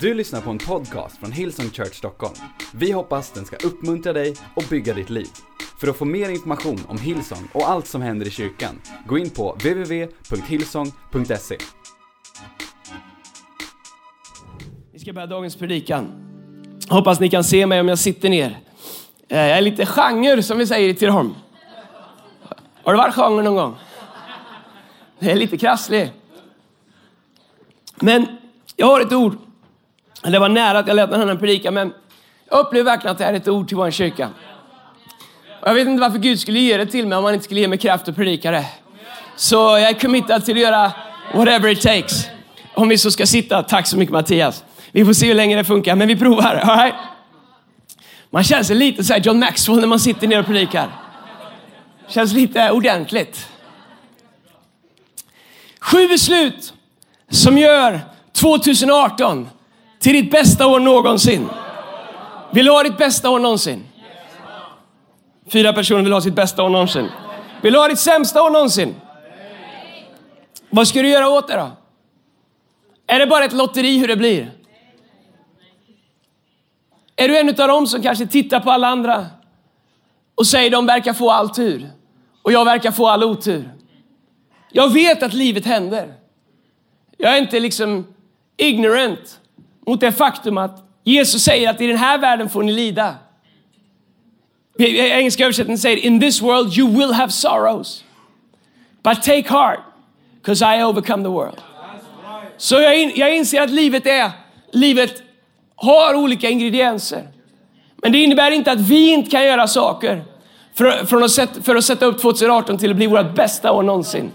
Du lyssnar på en podcast från Hillsong Church Stockholm. Vi hoppas den ska uppmuntra dig och bygga ditt liv. För att få mer information om Hillsong och allt som händer i kyrkan, gå in på www.hillsong.se. Vi ska börja dagens predikan. Hoppas ni kan se mig om jag sitter ner. Eh, jag är lite genre som vi säger i Tidaholm. Har du varit genre någon gång? Det är lite krasslig. Men jag har ett ord. Det var nära att jag lät någon annan predika, men jag upplever verkligen att det här är ett ord till vår kyrka. Och jag vet inte varför Gud skulle ge det till mig om han inte skulle ge mig kraft att predika det. Så jag är committad till att göra whatever it takes. Om vi så ska sitta. Tack så mycket Mattias. Vi får se hur länge det funkar, men vi provar. All right? Man känner sig lite så här John Maxwell när man sitter ner och predikar. Känns lite ordentligt. Sju beslut som gör 2018 till ditt bästa år någonsin. Vill du ha ditt bästa år någonsin? Fyra personer vill ha sitt bästa år någonsin. Vill du ha ditt sämsta år någonsin? Vad ska du göra åt det då? Är det bara ett lotteri hur det blir? Är du en av dem som kanske tittar på alla andra och säger de verkar få all tur och jag verkar få all otur? Jag vet att livet händer. Jag är inte liksom ignorant mot det faktum att Jesus säger att i den här världen får ni lida. Engelska översättningen säger in this world you will have sorrows. But take heart, because I overcome the world. Så jag, in, jag inser att livet är, livet har olika ingredienser. Men det innebär inte att vi inte kan göra saker för, för, att, sätta, för att sätta upp 2018 till att bli vårt bästa år någonsin.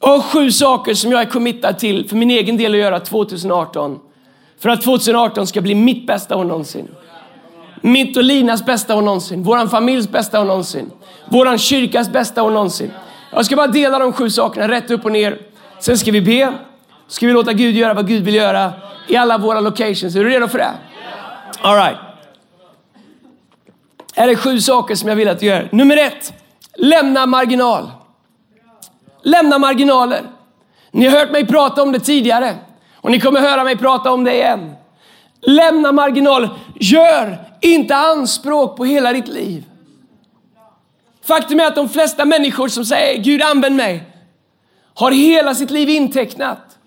Jag har sju saker som jag är committad till för min egen del att göra 2018. För att 2018 ska bli mitt bästa år någonsin. Mitt och Linas bästa år någonsin. Våran familjs bästa år någonsin. Våran kyrkas bästa år någonsin. Jag ska bara dela de sju sakerna rätt upp och ner. Sen ska vi be. Ska vi låta Gud göra vad Gud vill göra i alla våra locations. Är du redo för det? All right. Här är sju saker som jag vill att du gör. Nummer ett. Lämna marginal. Lämna marginaler. Ni har hört mig prata om det tidigare och ni kommer höra mig prata om det igen. Lämna marginaler. Gör inte anspråk på hela ditt liv. Faktum är att de flesta människor som säger Gud använd mig har hela sitt liv intecknat.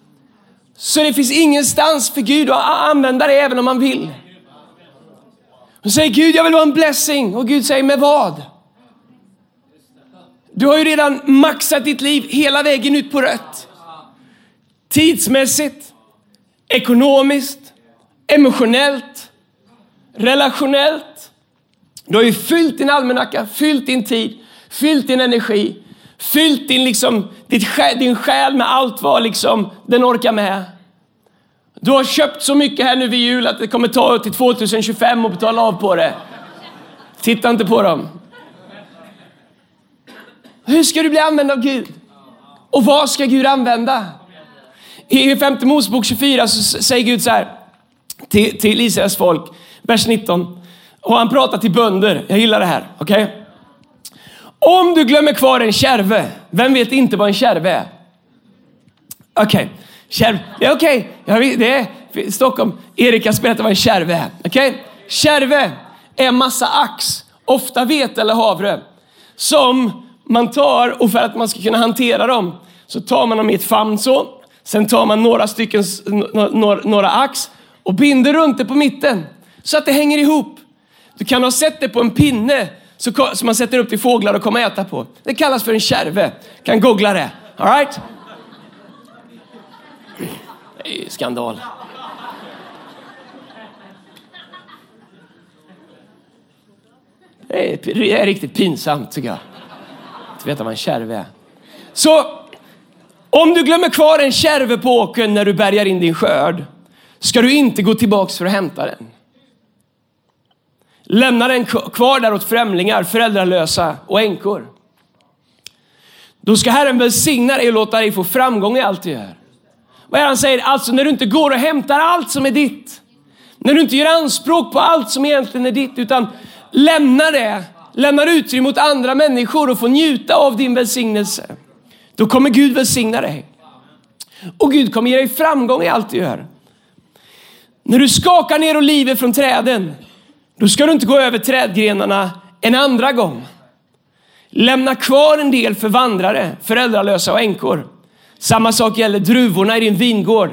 Så det finns ingenstans för Gud att använda det även om man vill. De säger Gud jag vill vara en blessing och Gud säger med vad? Du har ju redan maxat ditt liv hela vägen ut på rött. Tidsmässigt, ekonomiskt, emotionellt, relationellt. Du har ju fyllt din almanacka, fyllt din tid, fyllt din energi, fyllt din, liksom, ditt, din själ med allt vad liksom, den orkar med. Du har köpt så mycket här nu vid jul att det kommer ta till 2025 och betala av på det. Titta inte på dem. Hur ska du bli använd av Gud? Och vad ska Gud använda? I femte Mosebok 24 så säger Gud så här till, till Israels folk, vers 19. Och han pratar till bönder. Jag gillar det här. Okej? Okay? Om du glömmer kvar en kärve, vem vet inte vad en kärve är? Okej, okay. kärv. Det är okej. Okay. Det är Stockholm. Erik har spelat vad en kärve är. Okej? Okay? Kärve är massa ax, ofta vete eller havre, som man tar och för att man ska kunna hantera dem så tar man dem i ett famn så. Sen tar man några stycken, några, några ax och binder runt det på mitten så att det hänger ihop. Du kan ha sett det på en pinne som man sätter upp till fåglar att komma och äta på. Det kallas för en kärve. Kan googla det. All right? Det är skandal. Det är riktigt pinsamt tycker jag. Att veta vad en kärve är. Så om du glömmer kvar en kärve på åkern när du bärgar in din skörd ska du inte gå tillbaks för att hämta den. Lämna den kvar där åt främlingar, föräldralösa och änkor. Då ska Herren välsigna dig och låta dig få framgång i allt du gör. Vad är han säger? Alltså när du inte går och hämtar allt som är ditt. När du inte gör anspråk på allt som egentligen är ditt utan lämnar det, lämnar utrymme åt andra människor och får njuta av din välsignelse. Då kommer Gud välsigna dig. Och Gud kommer ge dig framgång i allt du gör. När du skakar ner oliver från träden, då ska du inte gå över trädgrenarna en andra gång. Lämna kvar en del för vandrare, föräldralösa och änkor. Samma sak gäller druvorna i din vingård.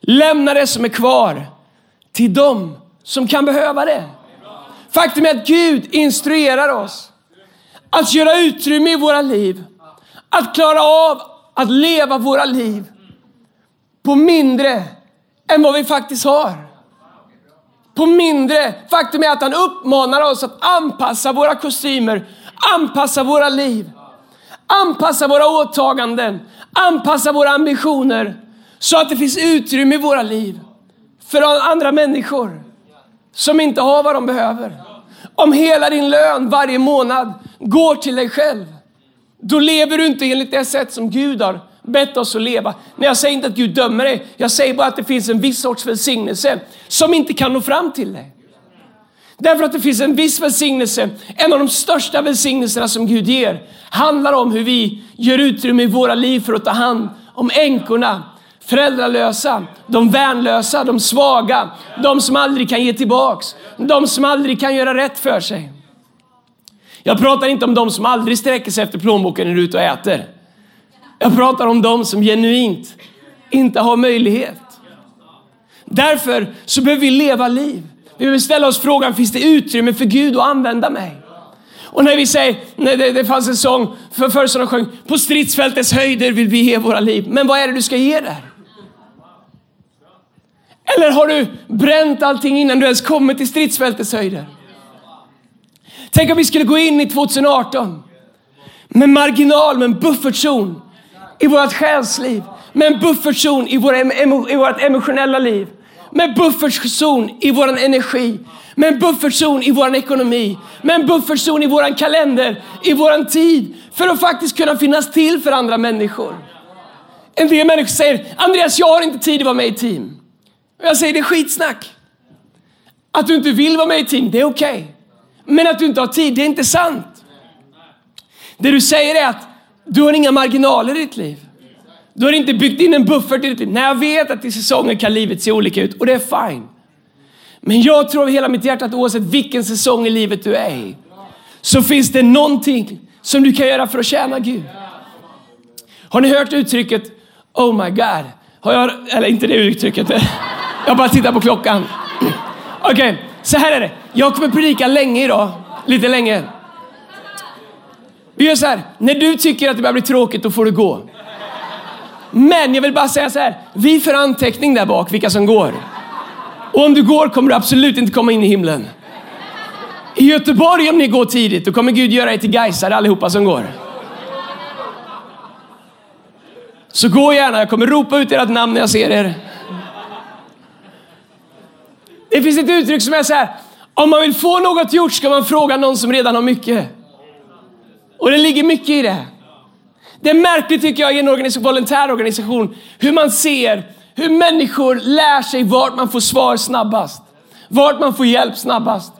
Lämna det som är kvar till dem som kan behöva det. Faktum är att Gud instruerar oss att göra utrymme i våra liv. Att klara av att leva våra liv på mindre än vad vi faktiskt har. På mindre. Faktum är att han uppmanar oss att anpassa våra kostymer, anpassa våra liv, anpassa våra åtaganden, anpassa våra ambitioner så att det finns utrymme i våra liv för andra människor som inte har vad de behöver. Om hela din lön varje månad går till dig själv, då lever du inte enligt det sätt som Gud har bett oss att leva. Men jag säger inte att Gud dömer dig. Jag säger bara att det finns en viss sorts välsignelse som inte kan nå fram till dig. Därför att det finns en viss välsignelse, en av de största välsignelserna som Gud ger, handlar om hur vi gör utrymme i våra liv för att ta hand om änkorna, föräldralösa, de värnlösa, de svaga, de som aldrig kan ge tillbaks, de som aldrig kan göra rätt för sig. Jag pratar inte om de som aldrig sträcker sig efter plånboken när du är ute och äter. Jag pratar om de som genuint inte har möjlighet. Därför så behöver vi leva liv. Vi behöver ställa oss frågan, finns det utrymme för Gud att använda mig? Och när vi säger, när det, det fanns en sång för förr som de sjöng, på stridsfältets höjder vill vi ge våra liv. Men vad är det du ska ge där? Eller har du bränt allting innan du ens kommit till stridsfältets höjder? Tänk om vi skulle gå in i 2018 med marginal, med en buffertzon i vårt själsliv, med en buffertzon i, våra, i vårt emotionella liv, med en buffertzon i vår energi, med en buffertzon i vår ekonomi, med en buffertzon i vår kalender, i vår tid, för att faktiskt kunna finnas till för andra människor. En del människor säger, Andreas jag har inte tid att vara med i team. Och jag säger, det är skitsnack. Att du inte vill vara med i team, det är okej. Okay. Men att du inte har tid, det är inte sant. Det du säger är att du har inga marginaler i ditt liv. Du har inte byggt in en buffert i ditt liv. Nej, jag vet att i säsonger kan livet se olika ut och det är fine. Men jag tror av hela mitt hjärta att oavsett vilken säsong i livet du är i så finns det någonting som du kan göra för att tjäna Gud. Har ni hört uttrycket Oh my God? Har jag, eller inte det uttrycket. Jag bara tittar på klockan. Okej, okay, så här är det. Jag kommer predika länge idag. Lite länge. Vi gör så här. När du tycker att det börjar bli tråkigt, då får du gå. Men jag vill bara säga så här. Vi för anteckning där bak, vilka som går. Och om du går kommer du absolut inte komma in i himlen. I Göteborg om ni går tidigt, då kommer Gud göra er till Gaisare allihopa som går. Så gå gärna, jag kommer ropa ut ert namn när jag ser er. Det finns ett uttryck som är så här. Om man vill få något gjort ska man fråga någon som redan har mycket. Och det ligger mycket i det. Det är märkligt tycker jag i en organisation, volontärorganisation hur man ser hur människor lär sig vart man får svar snabbast. Vart man får hjälp snabbast.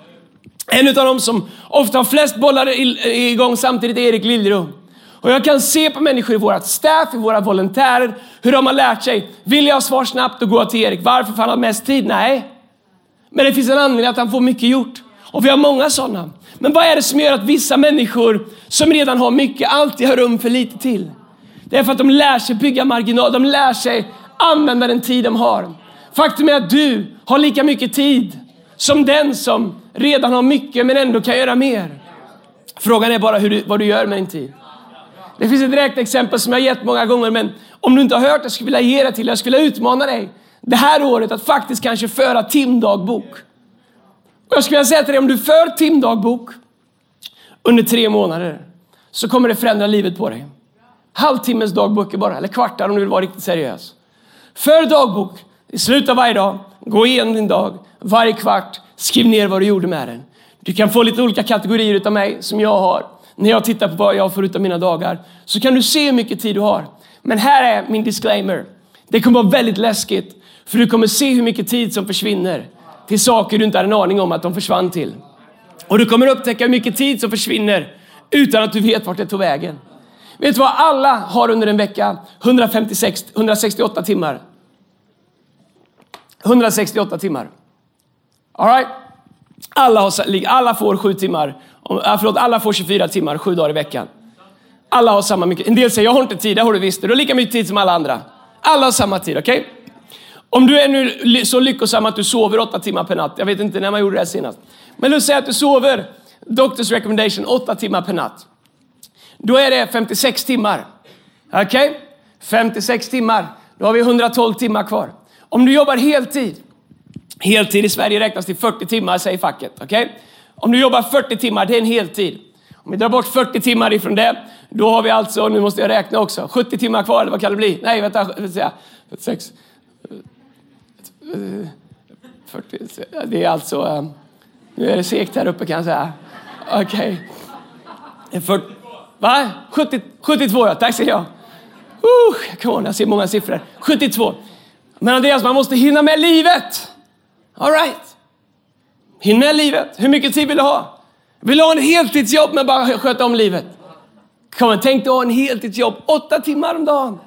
En av dem som ofta har flest bollar igång samtidigt är Erik Liljerum. Och jag kan se på människor i vårt staff, i våra volontärer, hur de har lärt sig. Vill jag ha svar snabbt, då går jag till Erik. Varför? För han har mest tid? Nej. Men det finns en anledning att han får mycket gjort. Och vi har många sådana. Men vad är det som gör att vissa människor som redan har mycket alltid har rum för lite till? Det är för att de lär sig bygga marginal. De lär sig använda den tid de har. Faktum är att du har lika mycket tid som den som redan har mycket men ändå kan göra mer. Frågan är bara hur du, vad du gör med din tid. Det finns ett räkneexempel som jag gett många gånger men om du inte har hört det skulle jag vilja ge det till Jag skulle utmana dig det här året att faktiskt kanske föra timdagbok. Och jag skulle vilja säga till dig, om du för timdagbok under tre månader så kommer det förändra livet på dig. Halvtimmes dagböcker bara, eller kvartar om du vill vara riktigt seriös. För dagbok i slutet av varje dag, gå igenom din dag, varje kvart, skriv ner vad du gjorde med den. Du kan få lite olika kategorier utav mig som jag har. När jag tittar på vad jag får ut av mina dagar så kan du se hur mycket tid du har. Men här är min disclaimer. Det kommer vara väldigt läskigt för du kommer se hur mycket tid som försvinner till saker du inte hade en aning om att de försvann till. Och du kommer upptäcka hur mycket tid som försvinner utan att du vet vart det tog vägen. Vet du vad? Alla har under en vecka 156, 168 timmar. 168 timmar. All right? Alla, har, alla får sju timmar, äh, förlåt, alla får 24 timmar, sju dagar i veckan. Alla har samma mycket. En del säger, jag har inte tid, det har du visst. Du har lika mycket tid som alla andra. Alla har samma tid, okej? Okay? Om du är nu så lyckosam att du sover åtta timmar per natt. Jag vet inte när man gjorde det senast. Men låt säga att du sover, doctors recommendation, åtta timmar per natt. Då är det 56 timmar. Okej? Okay? 56 timmar. Då har vi 112 timmar kvar. Om du jobbar heltid, heltid i Sverige räknas till 40 timmar säger facket. Okej? Okay? Om du jobbar 40 timmar, det är en heltid. Om vi drar bort 40 timmar ifrån det, då har vi alltså, nu måste jag räkna också, 70 timmar kvar, eller vad kan det bli? Nej, vänta, vänta 46. Eh, 40, eh, det är alltså, eh, nu är det segt här uppe kan jag säga. Okej. Okay. Va? 70, 72 ja, tack ska jag uh, come on, jag ser många siffror. 72. Men Andreas, man måste hinna med livet. All right. Hinn med livet. Hur mycket tid vill du ha? Vill du ha en heltidsjobb med bara sköta om livet? Kom tänk dig att ha en heltidsjobb åtta timmar om dagen.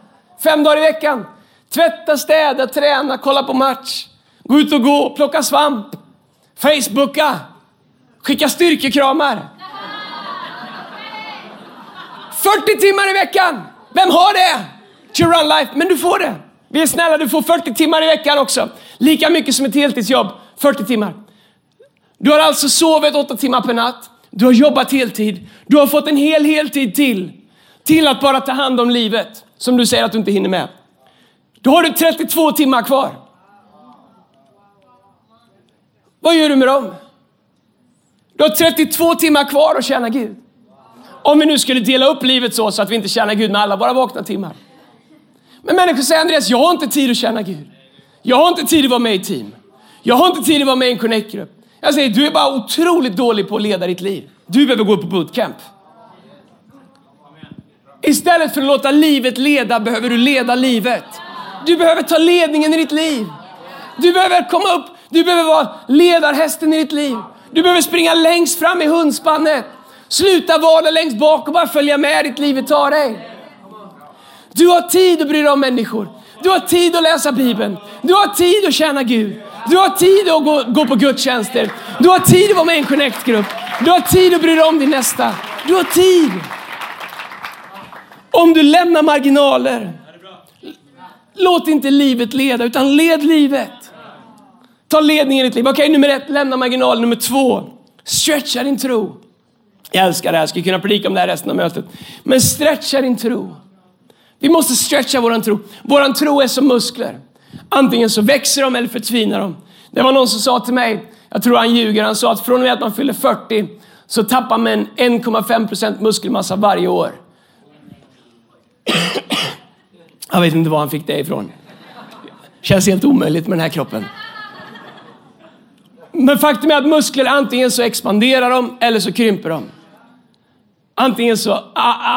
Fem dagar i veckan. Tvätta, städa, träna, kolla på match. Gå ut och gå, plocka svamp. Facebooka. Skicka styrkekramar. 40 timmar i veckan! Vem har det? To run life. Men du får det. Vi är snälla, du får 40 timmar i veckan också. Lika mycket som ett heltidsjobb. 40 timmar. Du har alltså sovit 8 timmar per natt. Du har jobbat heltid. Du har fått en hel heltid till. Till att bara ta hand om livet. Som du säger att du inte hinner med. Då har du 32 timmar kvar. Vad gör du med dem? Du har 32 timmar kvar att tjäna Gud. Om vi nu skulle dela upp livet så, så att vi inte tjänar Gud med alla våra vakna timmar. Men människor säger Andreas, jag har inte tid att tjäna Gud. Jag har inte tid att vara med i team. Jag har inte tid att vara med i en connect-grupp. Jag säger, du är bara otroligt dålig på att leda ditt liv. Du behöver gå på bootcamp. Istället för att låta livet leda behöver du leda livet. Du behöver ta ledningen i ditt liv. Du behöver komma upp, du behöver vara ledarhästen i ditt liv. Du behöver springa längst fram i hundspannet. Sluta vara längst bak och bara följa med ditt livet tar dig. Du har tid att bry dig om människor. Du har tid att läsa Bibeln. Du har tid att tjäna Gud. Du har tid att gå, gå på gudstjänster. Du har tid att vara med i en connect-grupp. Du har tid att bry dig om din nästa. Du har tid. Om du lämnar marginaler, låt inte livet leda, utan led livet. Ta ledningen i ditt liv. Okej, okay, nummer ett, lämna marginalen. Nummer två, stretcha din tro. Jag älskar det här, jag skulle kunna predika om det här resten av mötet. Men stretcha din tro. Vi måste stretcha våran tro. Våran tro är som muskler. Antingen så växer de eller förtvinar de. Det var någon som sa till mig, jag tror han ljuger, han sa att från och med att man fyller 40 så tappar man 1,5% muskelmassa varje år. Jag vet inte var han fick det ifrån. Känns helt omöjligt med den här kroppen. Men faktum är att muskler antingen så expanderar de eller så krymper de. Antingen så,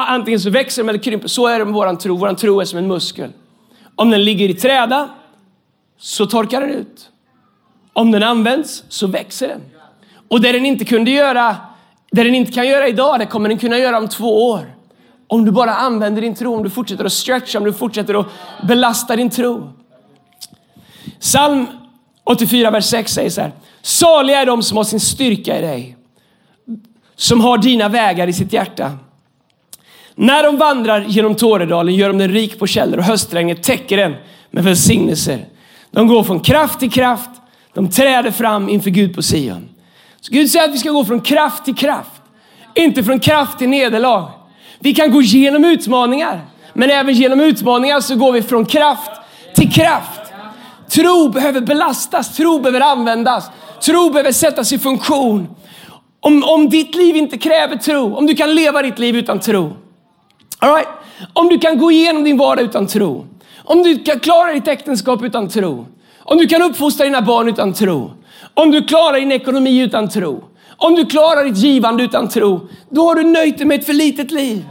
antingen så växer de eller krymper. Så är det med våran tro. Våran tro är som en muskel. Om den ligger i träda så torkar den ut. Om den används så växer den. Och det den inte kunde göra, det den inte kan göra idag, det kommer den kunna göra om två år. Om du bara använder din tro, om du fortsätter att stretcha, om du fortsätter att belasta din tro. Psalm 84, vers 6 säger så här. Saliga är de som har sin styrka i dig som har dina vägar i sitt hjärta. När de vandrar genom Tåredalen gör de den rik på källor och höstregnet täcker den med välsignelser. De går från kraft till kraft. De träder fram inför Gud på Sion. Så Gud säger att vi ska gå från kraft till kraft. Inte från kraft till nederlag. Vi kan gå genom utmaningar. Men även genom utmaningar så går vi från kraft till kraft. Tro behöver belastas, tro behöver användas, tro behöver sättas i funktion. Om, om ditt liv inte kräver tro, om du kan leva ditt liv utan tro. All right? Om du kan gå igenom din vardag utan tro. Om du kan klara ditt äktenskap utan tro. Om du kan uppfostra dina barn utan tro. Om du klarar din ekonomi utan tro. Om du klarar ditt givande utan tro. Då har du nöjt dig med ett för litet liv.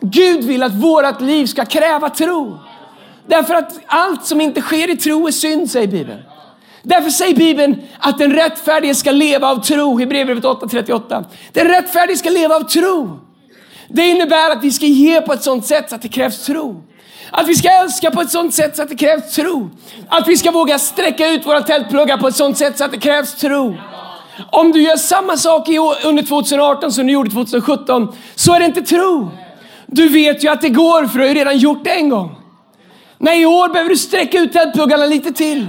Gud vill att vårt liv ska kräva tro. Därför att allt som inte sker i tro är synd, säger Bibeln. Därför säger Bibeln att den rättfärdige ska leva av tro. Hebreerbrevet 8.38. Den rättfärdige ska leva av tro. Det innebär att vi ska ge på ett sånt sätt så att det krävs tro. Att vi ska älska på ett sånt sätt så att det krävs tro. Att vi ska våga sträcka ut våra tältpluggar på ett sånt sätt så att det krävs tro. Om du gör samma sak under 2018 som du gjorde 2017 så är det inte tro. Du vet ju att det går för du har ju redan gjort det en gång. Nej, i år behöver du sträcka ut tältpluggarna lite till.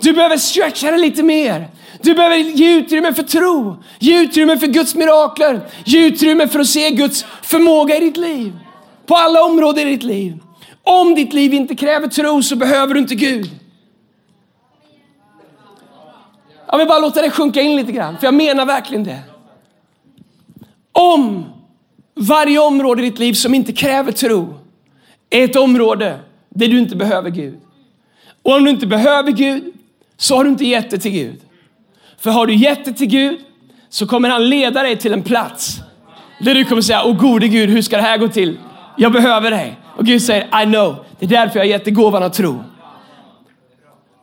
Du behöver stretcha det lite mer. Du behöver ge utrymme för tro, ge utrymme för Guds mirakler, ge utrymme för att se Guds förmåga i ditt liv. På alla områden i ditt liv. Om ditt liv inte kräver tro så behöver du inte Gud. Jag vill bara låta det sjunka in lite grann, för jag menar verkligen det. Om varje område i ditt liv som inte kräver tro är ett område där du inte behöver Gud. Och om du inte behöver Gud så har du inte gett det till Gud. För har du gett det till Gud så kommer han leda dig till en plats där du kommer säga, åh gode Gud, hur ska det här gå till? Jag behöver dig. Och Gud säger, I know. Det är därför jag har gett dig gåvan att tro.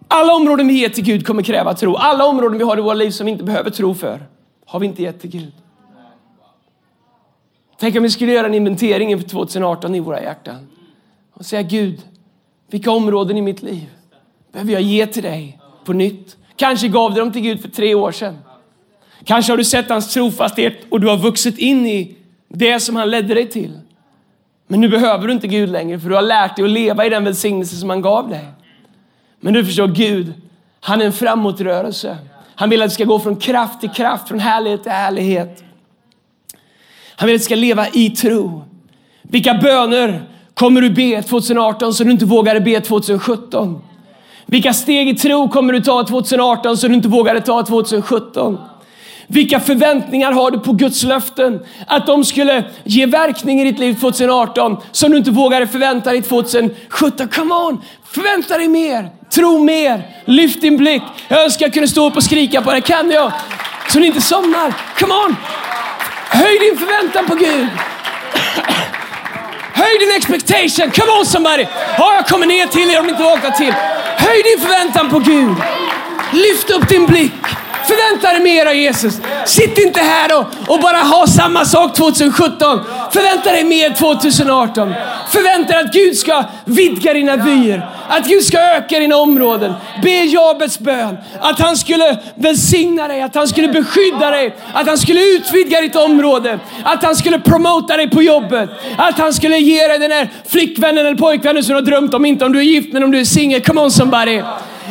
Alla områden vi ger till Gud kommer kräva tro. Alla områden vi har i våra liv som vi inte behöver tro för, har vi inte gett till Gud. Tänk om vi skulle göra en inventering inför 2018 i våra hjärtan. Och säga Gud, vilka områden i mitt liv behöver jag ge till dig på nytt? Kanske gav du dem till Gud för tre år sedan. Kanske har du sett hans trofasthet och du har vuxit in i det som han ledde dig till. Men nu behöver du inte Gud längre för du har lärt dig att leva i den välsignelse som han gav dig. Men du förstår, Gud, han är en framåtrörelse. Han vill att vi ska gå från kraft till kraft, från härlighet till härlighet. Han vill att du ska leva i tro. Vilka böner kommer du be 2018 som du inte vågade be 2017? Vilka steg i tro kommer du ta 2018 som du inte vågade ta 2017? Vilka förväntningar har du på Guds löften? Att de skulle ge verkning i ditt liv 2018 som du inte vågade förvänta dig 2017. Come on! Förvänta dig mer, tro mer, lyft din blick. Jag önskar jag kunde stå upp och skrika på det. Kan jag? Så ni inte somnar. Come on! Höj din förväntan på Gud. Höj din expectation. Come on somebody! Ja, jag kommer ner till er om ni inte vaknar till. Höj din förväntan på Gud. Lyft upp din blick. Förvänta dig mer av Jesus. Sitt inte här och, och bara ha samma sak 2017. Förvänta dig mer 2018. Förvänta dig att Gud ska vidga dina vyer. Att Gud ska öka dina områden. Be Jabets bön. Att han skulle välsigna dig, att han skulle beskydda dig, att han skulle utvidga ditt område. Att han skulle promota dig på jobbet. Att han skulle ge dig den där flickvännen eller pojkvännen som du har drömt om. Inte om du är gift men om du är singel. Come on somebody.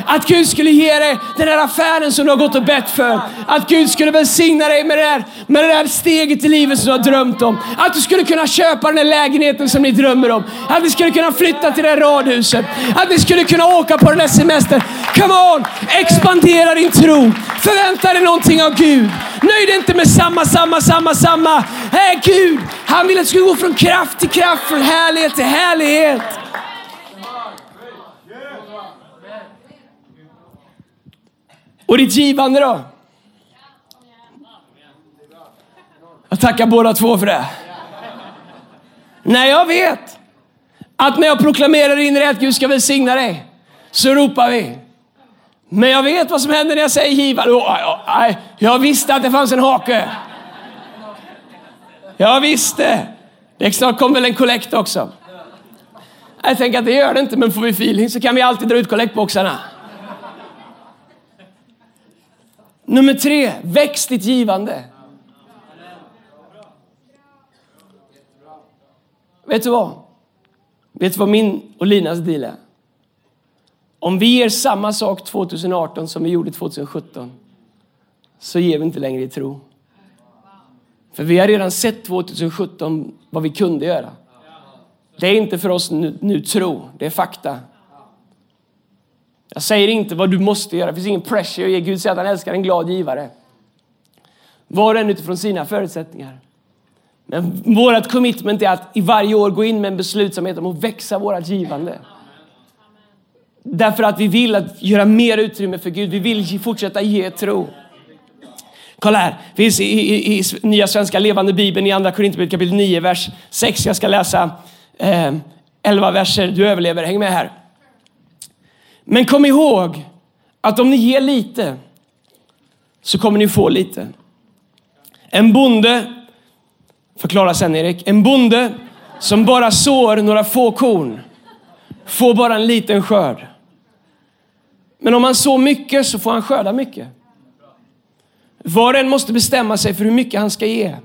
Att Gud skulle ge dig den där affären som du har gått och bett för. Att Gud skulle välsigna dig med det, där, med det där steget i livet som du har drömt om. Att du skulle kunna köpa den där lägenheten som ni drömmer om. Att vi skulle kunna flytta till det där radhuset. Att vi skulle kunna åka på den där semestern. Come on! Expandera din tro. Förvänta dig någonting av Gud. Nöj dig inte med samma, samma, samma, samma. Hey, Gud, han vill att du ska gå från kraft till kraft, från härlighet till härlighet. Och ditt givande då? Jag tackar båda två för det. Nej, jag vet att när jag proklamerar in att Gud ska välsigna dig, så ropar vi. Men jag vet vad som händer när jag säger givande. Jag visste att det fanns en hake. Jag visste. Det snart kommer väl en kollekt också. Jag tänker att det gör det inte, men får vi feeling så kan vi alltid dra ut kollektboxarna. Nummer tre, väx ditt givande. Vet du vad? Vet du vad min och Linas deal är? Om vi ger samma sak 2018 som vi gjorde 2017 så ger vi inte längre i tro. För vi har redan sett 2017 vad vi kunde göra. Det är inte för oss nu, nu tro, det är fakta. Jag säger inte vad du måste göra. Det finns ingen pressure att ge. Gud säger att han älskar en glad givare. Var och en utifrån sina förutsättningar. Men vårt commitment är att i varje år gå in med en beslutsamhet om att växa vårt givande. Därför att vi vill att göra mer utrymme för Gud. Vi vill fortsätta ge tro. Kolla här, det finns i, i, i Nya Svenska Levande Bibeln i Andra Korinthierbrevet kapitel 9, vers 6. Jag ska läsa eh, 11 verser. Du överlever, häng med här. Men kom ihåg att om ni ger lite så kommer ni få lite. En bonde, förklara sen Erik, en bonde som bara sår några få korn får bara en liten skörd. Men om han sår mycket så får han skörda mycket. Var och en måste bestämma sig för hur mycket han ska ge.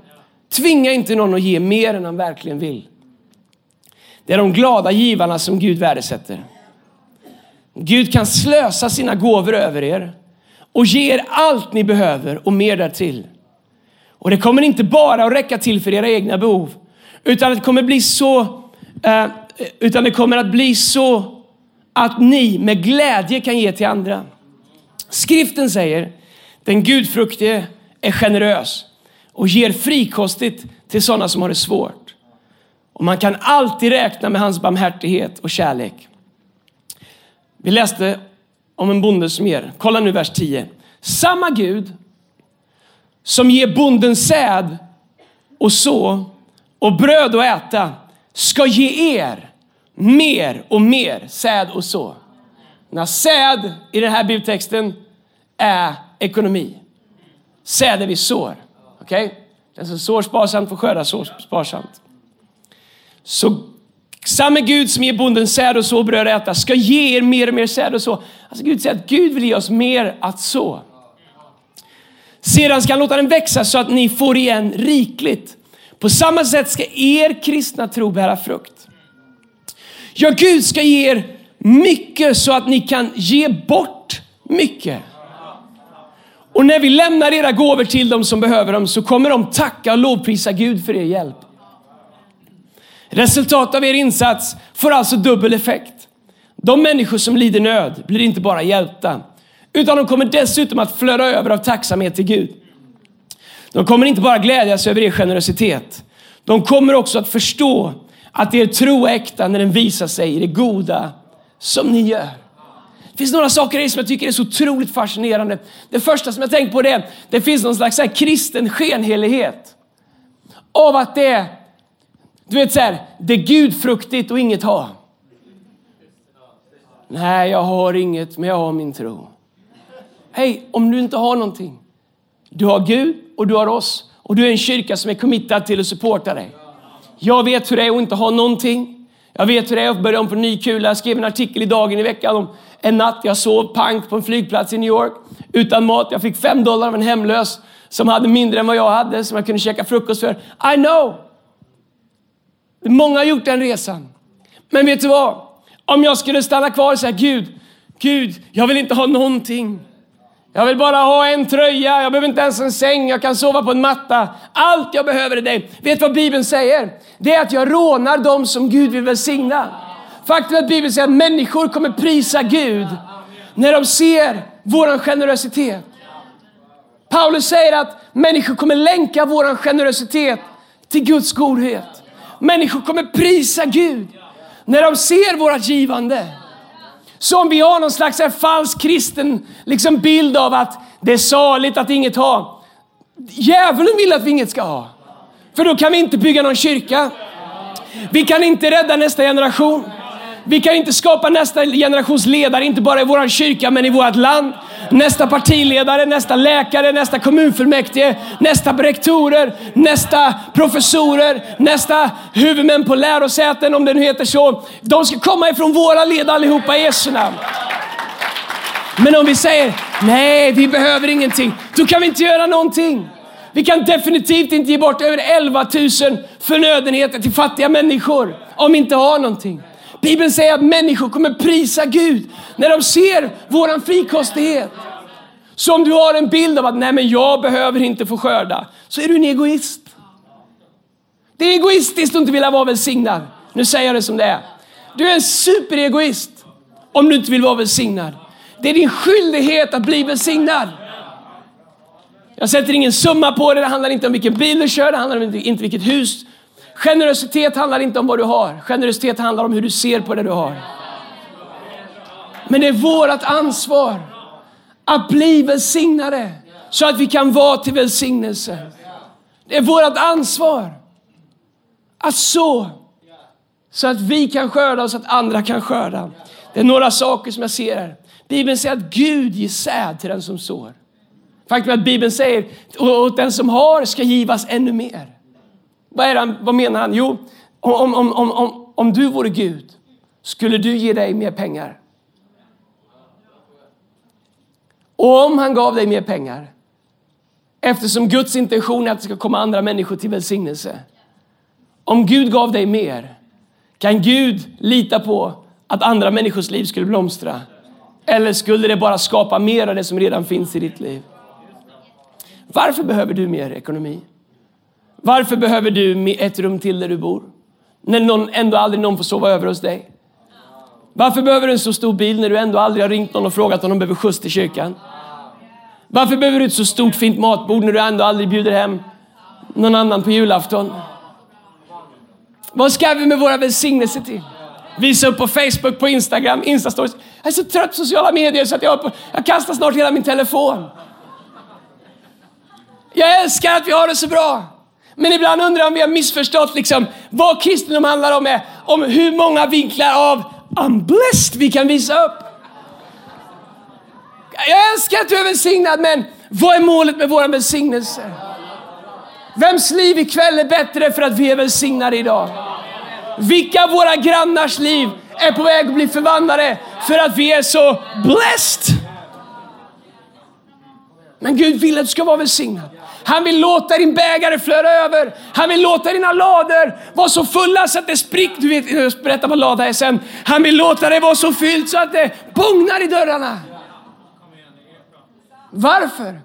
Tvinga inte någon att ge mer än han verkligen vill. Det är de glada givarna som Gud värdesätter. Gud kan slösa sina gåvor över er och ge er allt ni behöver och mer därtill. Och det kommer inte bara att räcka till för era egna behov, utan det kommer bli så, eh, utan det kommer att bli så att ni med glädje kan ge till andra. Skriften säger, den gudfruktige är generös och ger frikostigt till sådana som har det svårt. Och man kan alltid räkna med hans barmhärtighet och kärlek. Vi läste om en bonde som ger. Kolla nu vers 10. Samma Gud som ger bonden säd och så och bröd att äta ska ge er mer och mer säd och så. När säd i den här bibeltexten är ekonomi. Säd är vi sår. Okej? Okay? Den som sår sparsamt får skörda sparsamt. Så samme Gud som ger bonden säd och så bröd att äta ska ge er mer och mer säd och så. Alltså Gud säger att Gud vill ge oss mer att så. Sedan ska han låta den växa så att ni får igen rikligt. På samma sätt ska er kristna tro bära frukt. Ja, Gud ska ge er mycket så att ni kan ge bort mycket. Och när vi lämnar era gåvor till dem som behöver dem så kommer de tacka och lovprisa Gud för er hjälp. Resultatet av er insats får alltså dubbel effekt. De människor som lider nöd blir inte bara hjälpta, utan de kommer dessutom att flöda över av tacksamhet till Gud. De kommer inte bara glädjas över er generositet. De kommer också att förstå att er tro är äkta när den visar sig i det goda som ni gör. Det finns några saker i som jag tycker är så otroligt fascinerande. Det första som jag tänker på det är det finns någon slags kristen skenhelighet. Av att det är, du vet så här, det är gudfruktigt och inget ha. Nej, jag har inget, men jag har min tro. Hej, om du inte har någonting. Du har Gud och du har oss och du är en kyrka som är committad till att supporta dig. Jag vet hur det är att inte ha någonting. Jag vet hur det är att börja om på ny kula. Jag skrev en artikel i Dagen i veckan om en natt jag sov pank på en flygplats i New York utan mat. Jag fick fem dollar av en hemlös som hade mindre än vad jag hade, som jag kunde käka frukost för. I know! Många har gjort den resan. Men vet du vad? Om jag skulle stanna kvar och säga Gud, Gud, jag vill inte ha någonting. Jag vill bara ha en tröja, jag behöver inte ens en säng, jag kan sova på en matta. Allt jag behöver är dig. Vet du vad Bibeln säger? Det är att jag rånar dem som Gud vill välsigna. Faktum är att Bibeln säger att människor kommer prisa Gud när de ser vår generositet. Paulus säger att människor kommer länka vår generositet till Guds godhet. Människor kommer prisa Gud när de ser vårt givande. Så om vi har någon slags falsk kristen liksom bild av att det är saligt att inget ha. Djävulen vill att vi inget ska ha. För då kan vi inte bygga någon kyrka. Vi kan inte rädda nästa generation. Vi kan inte skapa nästa generations ledare, inte bara i vår kyrka, men i vårt land. Nästa partiledare, nästa läkare, nästa kommunfullmäktige, nästa rektorer, nästa professorer, nästa huvudmän på lärosäten, om det nu heter så. De ska komma ifrån våra led allihopa i Jesu namn. Men om vi säger nej, vi behöver ingenting, då kan vi inte göra någonting. Vi kan definitivt inte ge bort över 11 000 förnödenheter till fattiga människor om vi inte har någonting. Bibeln säger att människor kommer prisa Gud när de ser våran frikostighet. Så om du har en bild av att nej men jag behöver inte få skörda, så är du en egoist. Det är egoistiskt att inte vilja vara välsignad. Nu säger jag det som det är. Du är en superegoist om du inte vill vara välsignad. Det är din skyldighet att bli välsignad. Jag sätter ingen summa på det, det handlar inte om vilken bil du kör, det handlar inte om vilket hus Generositet handlar inte om vad du har. Generositet handlar om hur du ser på det du har. Men det är vårt ansvar att bli välsignade så att vi kan vara till välsignelse. Det är vårt ansvar att så, så att vi kan skörda och så att andra kan skörda. Det är några saker som jag ser här. Bibeln säger att Gud ger säd till den som sår. Faktum är att Bibeln säger att den som har ska givas ännu mer. Vad, är han, vad menar han? Jo, om, om, om, om, om du vore Gud skulle du ge dig mer pengar? Och om han gav dig mer pengar, eftersom Guds intention är att det ska komma andra människor till välsignelse. Om Gud gav dig mer, kan Gud lita på att andra människors liv skulle blomstra? Eller skulle det bara skapa mer av det som redan finns i ditt liv? Varför behöver du mer ekonomi? Varför behöver du ett rum till där du bor? När någon, ändå aldrig någon får sova över hos dig. Varför behöver du en så stor bil när du ändå aldrig har ringt någon och frågat om de behöver skjuts till kyrkan? Varför behöver du ett så stort fint matbord när du ändå aldrig bjuder hem någon annan på julafton? Vad ska vi med våra välsignelser till? Visa upp på Facebook, på Instagram, Instastories. Jag är så trött på sociala medier så att jag, jag kastar snart hela min telefon. Jag älskar att vi har det så bra. Men ibland undrar jag om vi har missförstått liksom, vad kristendom handlar om. Är, om hur många vinklar av I'm blessed vi kan visa upp. Jag älskar att du är välsignad, men vad är målet med vår välsignelse? Vems liv ikväll är bättre för att vi är välsignade idag? Vilka av våra grannars liv är på väg att bli förvandlade för att vi är så blessed? Men Gud vill att du ska vara välsignad. Han vill låta din bägare flöda över. Han vill låta dina lador vara så fulla så att det spricker. Du vet, eh, jag berättar vad lada är sen. Han vill låta det vara så fyllt så att det bågnar i dörrarna. Varför?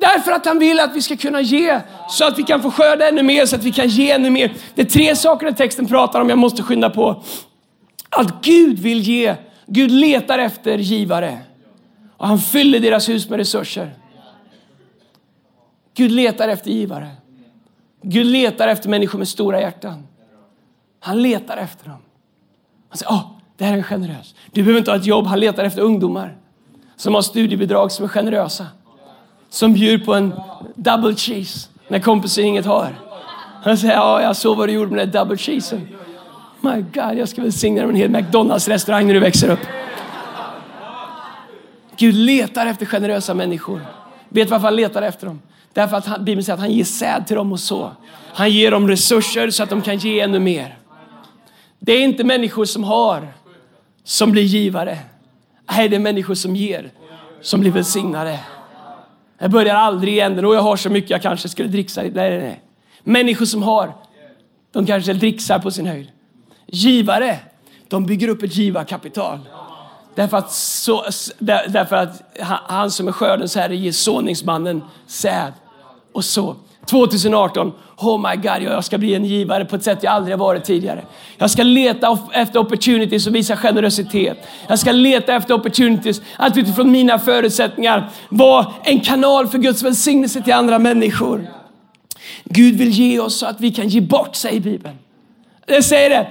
Därför att han vill att vi ska kunna ge så att vi kan få skörda ännu mer, så att vi kan ge ännu mer. Det är tre saker den texten pratar om, jag måste skynda på. Att Gud vill ge, Gud letar efter givare. Och han fyller deras hus med resurser. Gud letar efter givare. Gud letar efter människor med stora hjärtan. Han letar efter dem. Han säger, oh, det här är generös. Du behöver inte ha ett jobb, han letar efter ungdomar som har studiebidrag som är generösa. Som bjuder på en double cheese när kompisen inget har. Han säger, ja, jag såg vad du gjorde med den double cheesen. My God, jag ska välsigna dig med en hel McDonalds-restaurang när du växer upp. Gud letar efter generösa människor. Vet varför han letar efter dem? Därför att han, Bibeln säger att han ger säd till dem och så. Han ger dem resurser så att de kan ge ännu mer. Det är inte människor som har som blir givare. Nej, det är människor som ger som blir välsignade. Jag börjar aldrig i änden och jag har så mycket jag kanske skulle dricksa. Nej, nej, nej. Människor som har, de kanske dricksar på sin höjd. Givare, de bygger upp ett givarkapital. Därför att, så, därför att han som är skördens herre ger såningsmannen säd och så. 2018, oh my God, jag ska bli en givare på ett sätt jag aldrig varit tidigare. Jag ska leta efter opportunities och visa generositet. Jag ska leta efter opportunities att utifrån mina förutsättningar vara en kanal för Guds välsignelse till andra människor. Gud vill ge oss så att vi kan ge bort, säger Bibeln. Det säger det.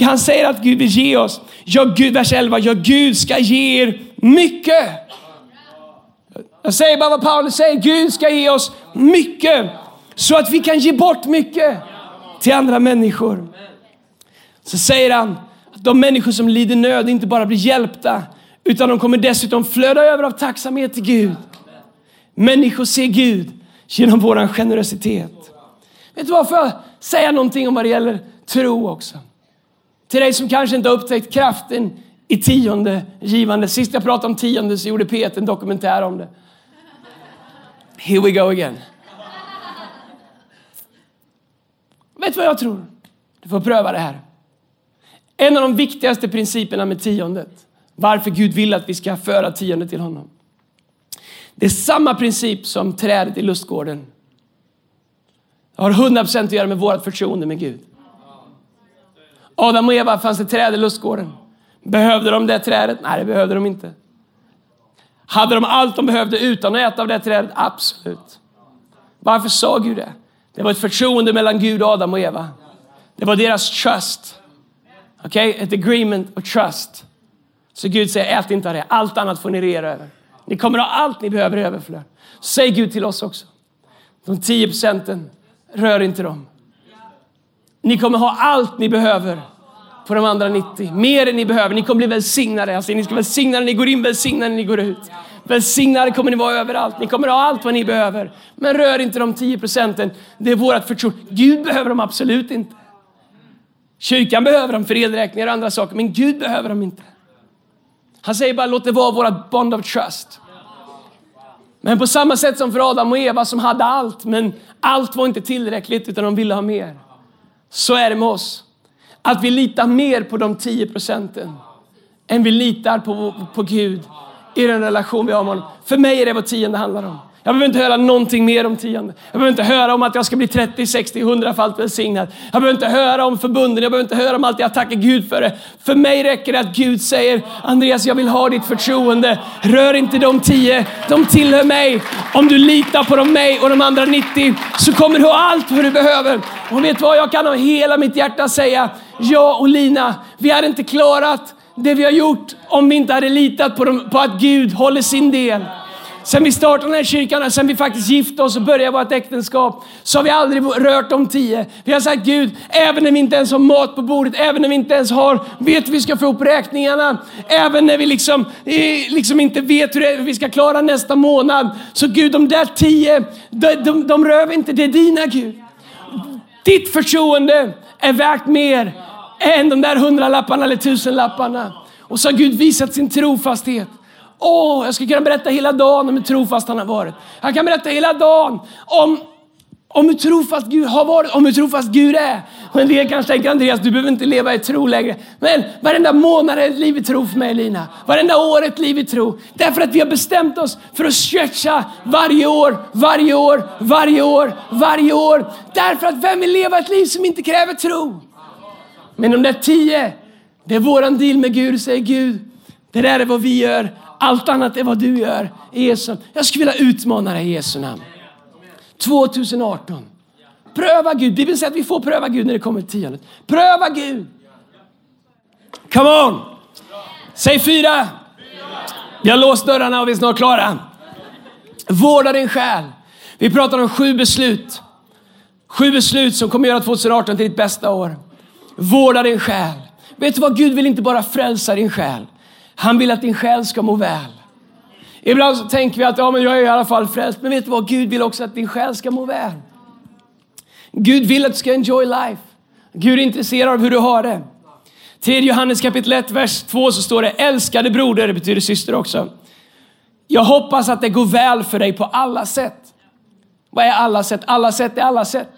Han säger att Gud vill ge oss. Ja, Gud, vers 11. Ja, Gud ska ge er mycket. Jag säger bara vad Paulus säger. Gud ska ge oss mycket så att vi kan ge bort mycket till andra människor. Så säger han att de människor som lider nöd inte bara blir hjälpta utan de kommer dessutom flöda över av tacksamhet till Gud. Människor ser Gud genom vår generositet. Vet du varför jag säga någonting om vad det gäller tro också? Till dig som kanske inte har upptäckt kraften i tionde givande. Sist jag pratade om tionde så gjorde Peter en dokumentär om det. Here we go again. Vet du vad jag tror? Du får pröva det här. En av de viktigaste principerna med tiondet, varför Gud vill att vi ska föra tiondet till honom. Det är samma princip som trädet i lustgården. Det har 100% att göra med vårt förtroende med Gud. Adam och Eva fanns det träd i lustgården. Behövde de det trädet? Nej, det behövde de inte. Hade de allt de behövde utan att äta av det trädet? Absolut. Varför sa Gud det? Det var ett förtroende mellan Gud, Adam och Eva. Det var deras trust. Okej, okay? ett agreement och trust. Så Gud säger, ät inte av det. Allt annat får ni regera över. Ni kommer ha allt ni behöver i överflöd. Säg Gud till oss också. De 10 procenten, rör inte dem. Ni kommer ha allt ni behöver på de andra 90. Mer än ni behöver. Ni kommer bli välsignade. Alltså, ni ska välsigna när ni går in, välsigna när ni går ut. Välsignade kommer ni vara överallt. Ni kommer ha allt vad ni behöver. Men rör inte de 10 procenten. Det är vårt förtroende. Gud behöver dem absolut inte. Kyrkan behöver dem för elräkningar och andra saker, men Gud behöver dem inte. Han säger bara låt det vara vårt bond of trust. Men på samma sätt som för Adam och Eva som hade allt, men allt var inte tillräckligt utan de ville ha mer. Så är det med oss. Att vi litar mer på de 10 procenten än vi litar på, på Gud i den relation vi har med honom. För mig är det vad tionde handlar om. Jag behöver inte höra någonting mer om tionde. Jag behöver inte höra om att jag ska bli 30, 60, 100 fallt välsignad. Jag behöver inte höra om förbunden. Jag behöver inte höra om allt jag tackar Gud för det. För mig räcker det att Gud säger Andreas, jag vill ha ditt förtroende. Rör inte de tio. De tillhör mig. Om du litar på dem, mig och de andra 90 så kommer du ha allt vad du behöver. Och vet du vad? Jag kan av hela mitt hjärta säga, jag och Lina, vi hade inte klarat det vi har gjort om vi inte hade litat på, dem, på att Gud håller sin del. Sen vi startade den här kyrkan, sen vi faktiskt gifte oss och började vårt äktenskap, så har vi aldrig rört de tio. Vi har sagt Gud, även när vi inte ens har mat på bordet, även när vi inte ens har, vet hur vi ska få ihop räkningarna, även när vi liksom, liksom inte vet hur vi ska klara nästa månad. Så Gud, de där tio, de, de, de rör vi inte, det är dina Gud. Ditt förtroende är värt mer än de där hundralapparna eller tusenlapparna. Och så har Gud visat sin trofasthet. Åh, oh, jag skulle kunna berätta hela dagen om hur trofast han har varit. Jag kan berätta hela dagen om, om hur trofast Gud har varit, om hur trofast Gud är. Och en del kanske tänker, Andreas, du behöver inte leva i tro längre. Men varenda månad är ett liv i tro för mig, Lina. Varenda år är ett liv i tro. Därför att vi har bestämt oss för att stretcha varje år, varje år, varje år, varje år. Därför att vem vill leva ett liv som inte kräver tro? Men de där tio, det är våran deal med Gud, säger Gud. Det där är vad vi gör. Allt annat är vad du gör. Jesu. Jag skulle vilja utmana dig i Jesu namn. 2018. Pröva Gud. Bibeln säger att vi får pröva Gud när det kommer till tiondet. Pröva Gud. Come on! Säg fyra. Vi har låst dörrarna och vi är snart klara. Vårda din själ. Vi pratar om sju beslut. Sju beslut som kommer göra 2018 till ditt bästa år. Vårda din själ. Vet du vad? Gud vill inte bara frälsa din själ. Han vill att din själ ska må väl. Ibland så tänker vi att ja, men jag är i alla fall frälst. Men vet du vad? Gud vill också att din själ ska må väl. Gud vill att du ska enjoy life. Gud är intresserad av hur du har det. 3 Johannes kapitel 1, vers 2 så står det älskade broder, det betyder syster också. Jag hoppas att det går väl för dig på alla sätt. Vad är alla sätt? Alla sätt är alla sätt.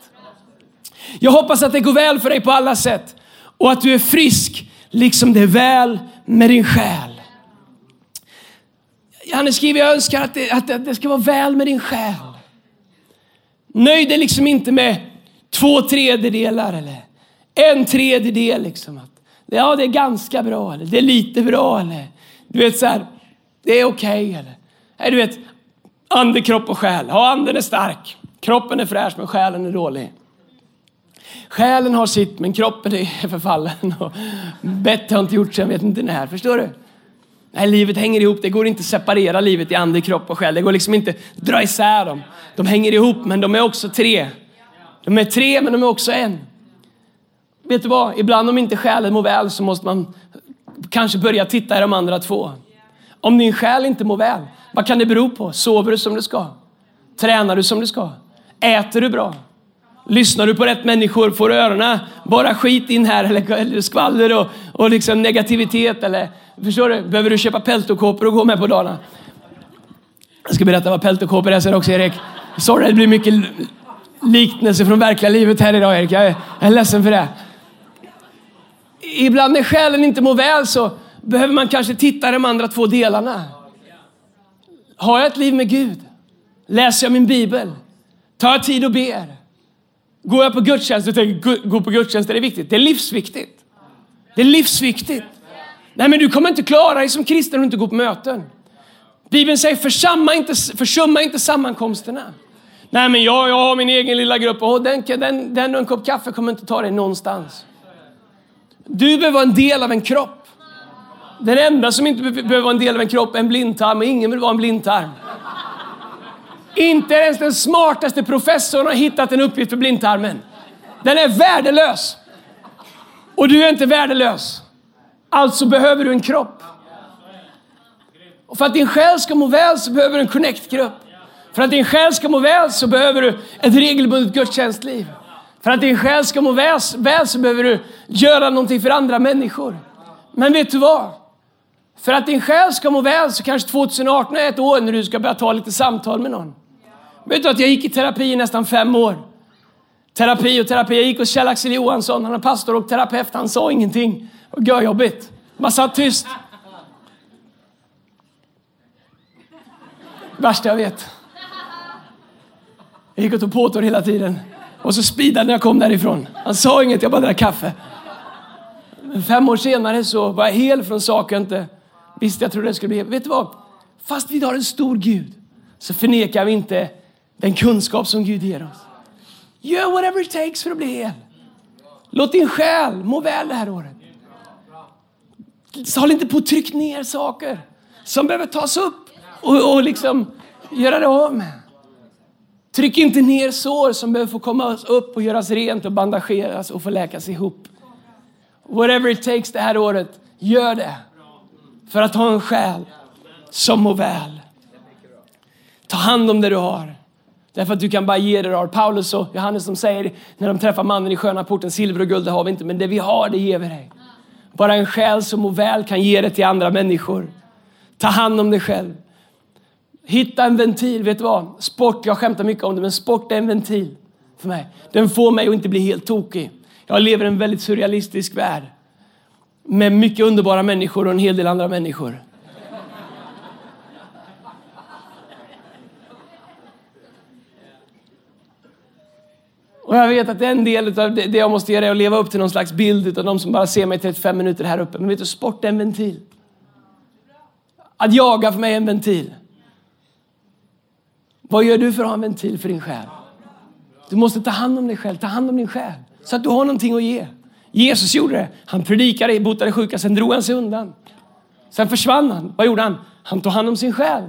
Jag hoppas att det går väl för dig på alla sätt och att du är frisk liksom det är väl med din själ. Han skriver, jag önskar att det, att det ska vara väl med din själ. Nöj dig liksom inte med två tredjedelar eller en tredjedel. Liksom. Ja, det är ganska bra eller det är lite bra eller du vet så här, det är okej okay, eller nej, du vet, ande, kropp och själ. Ja, anden är stark. Kroppen är fräsch men själen är dålig. Själen har sitt men kroppen är förfallen. Och bättre har inte gjort sig, jag vet inte när. Förstår du? Nej, livet hänger ihop. Det går inte att separera livet i ande, kropp och själ. Det går liksom inte att dra isär dem. De hänger ihop men de är också tre. De är tre men de är också en. Vet du vad? Ibland om inte själen mår väl så måste man kanske börja titta i de andra två. Om din själ inte mår väl, vad kan det bero på? Sover du som du ska? Tränar du som du ska? Äter du bra? Lyssnar du på rätt människor? Får du öronen bara skit in här eller, skvaller och, och liksom negativitet? Eller, förstår du? Behöver du köpa peltokåpor och gå med på dagarna? Jag ska berätta vad peltokåpor är sen också Erik. Sorry, det blir mycket liknelse från verkliga livet här idag Erik. Jag är, jag är ledsen för det. Ibland när själen inte mår väl så behöver man kanske titta de andra två delarna. Har jag ett liv med Gud? Läser jag min bibel? Tar jag tid och ber? Går jag på gudstjänst och tänker gå på gudstjänst, är det viktigt? Det är livsviktigt. Det är livsviktigt. Nej, men du kommer inte klara dig som kristen om du inte går på möten. Bibeln säger försumma inte, försumma inte sammankomsterna. Nej, men jag, jag har min egen lilla grupp och den, den, den och en kopp kaffe kommer inte ta dig någonstans. Du behöver vara en del av en kropp. Den enda som inte behöver vara en del av en kropp är en blindtarm och ingen vill vara en blindtarm. Inte ens den smartaste professorn har hittat en uppgift för blindtarmen. Den är värdelös. Och du är inte värdelös. Alltså behöver du en kropp. Och för att din själ ska må väl så behöver du en connect-grupp. För att din själ ska må väl så behöver du ett regelbundet gudstjänstliv. För att din själ ska må väl, väl så behöver du göra någonting för andra människor. Men vet du vad? För att din själ ska må väl så kanske 2018 är ett år när du ska börja ta lite samtal med någon. Vet du att jag gick i terapi i nästan fem år? Terapi och terapi. Jag gick hos Kjell-Axel Johansson, han är pastor och terapeut. Han sa ingenting. Det var jobbigt. Man satt tyst. Värsta jag vet. Jag gick och tog påtår hela tiden. Och så speedade när jag kom därifrån. Han sa inget, jag bara drack kaffe. Men fem år senare så var jag hel från saker jag inte visste jag trodde det skulle bli. Vet du vad? Fast vi har en stor Gud så förnekar vi inte den kunskap som Gud ger oss. Gör whatever it takes för att bli hel. Låt din själ må väl det här året. Håll inte på att trycka ner saker som behöver tas upp och, och liksom göra det av med. Tryck inte ner sår som behöver få komma upp och göras rent och bandageras och få läkas ihop. Whatever it takes det här året, gör det. För att ha en själ som mår väl. Ta hand om det du har. Därför att du kan bara ge det du har. Paulus och Johannes som säger när de träffar mannen i sköna porten, silver och guld det har vi inte, men det vi har det ger vi dig. Bara en själ som mår väl kan ge det till andra människor. Ta hand om dig själv. Hitta en ventil. Vet du vad? Sport, jag skämtar mycket om det, men sport är en ventil för mig. Den får mig att inte bli helt tokig. Jag lever i en väldigt surrealistisk värld. Med mycket underbara människor och en hel del andra människor. Och jag vet att en del av det jag måste göra är att leva upp till någon slags bild av de som bara ser mig 35 minuter här uppe. Men vet du, sport är en ventil. Att jaga för mig är en ventil. Vad gör du för att ha en ventil för din själ? Du måste ta hand om dig själv, ta hand om din själ. Så att du har någonting att ge. Jesus gjorde det. Han predikade, botade sjuka, sen drog han sig undan. Sen försvann han. Vad gjorde han? Han tog hand om sin själ.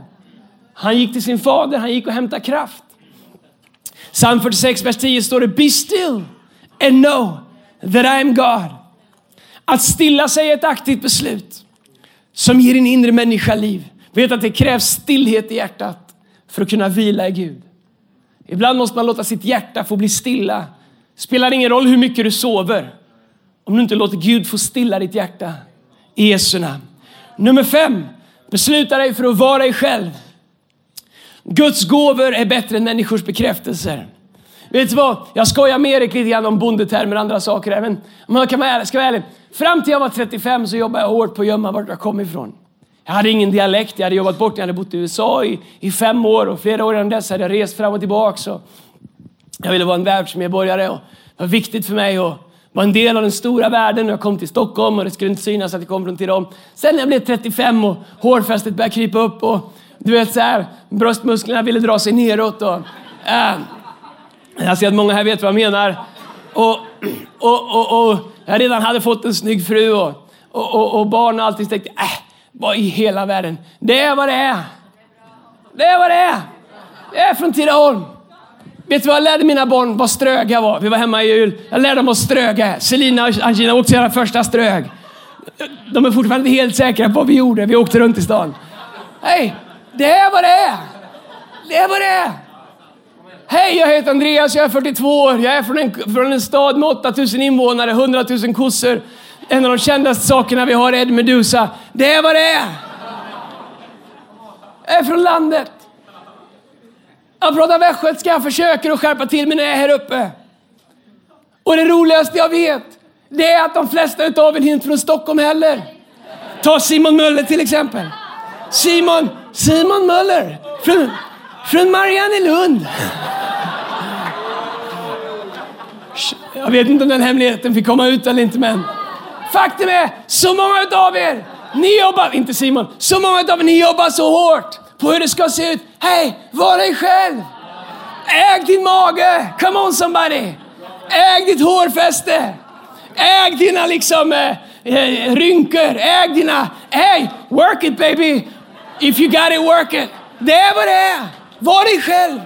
Han gick till sin fader, han gick och hämtade kraft. Psalm 46, vers 10 står det Be still and know that I am God. Att stilla sig är ett aktivt beslut som ger din inre människa liv. Vet att det krävs stillhet i hjärtat för att kunna vila i Gud. Ibland måste man låta sitt hjärta få bli stilla. Spelar ingen roll hur mycket du sover om du inte låter Gud få stilla ditt hjärta. I Jesu namn. Nummer fem. Besluta dig för att vara dig själv. Guds gåvor är bättre än människors bekräftelser. Vet du vad? Jag skojar med Erik lite grann om bondetermer och andra saker. Även om jag kan vara ärlig, ska vara ärlig. Fram till jag var 35 så jobbade jag hårt på att gömma vart jag kom ifrån. Jag hade ingen dialekt, jag hade jobbat bort, jag hade bott i USA i, i fem år och flera år innan dess hade jag rest fram och tillbaka. jag ville vara en världsmedborgare och det var viktigt för mig att vara en del av den stora världen. Jag kom till Stockholm och det skulle inte synas att jag kom från dem. Sen när jag blev 35 och hårfästet började krypa upp och du vet så här, bröstmusklerna ville dra sig neråt. Och, äh, jag ser att många här vet vad jag menar. Och, och, och, och jag redan hade fått en snygg fru och, och, och, och barn och allting. tänkte, äh, vad i hela världen. Det är vad det är. Det är vad det är. Det är från Tidaholm. Vet du vad jag lärde mina barn vad ströga var? Vi var hemma i jul. Jag lärde dem att ströga Selina och Angina åkte sina första strög. De är fortfarande helt säkra på vad vi gjorde. Vi åkte runt i stan. Hej, det är vad det är. Det är vad det är. Hej, jag heter Andreas, jag är 42 år. Jag är från en, från en stad med 8000 invånare, 100 000 kossor. En av de kändaste sakerna vi har är Ed Medusa. Det är vad det är. Jag är från landet. Jag pratar västgötska, jag försöker att skärpa till mig när jag är här uppe. Och det roligaste jag vet, det är att de flesta utav er inte från Stockholm heller. Ta Simon Möller till exempel. Simon, Simon Möller från, från Mariannelund. Jag vet inte om den hemligheten fick komma ut eller inte, men faktum är, så många utav er, ni jobbar, inte Simon, så många utav er, ni jobbar så hårt på hur det ska se ut. Hej, var dig själv! Äg din mage! Come on somebody! Äg ditt hårfäste! Äg dina liksom eh, eh rynkor! Äg dina... Hey, work it baby! If you got it, working. Det är vad det är. Var dig själv.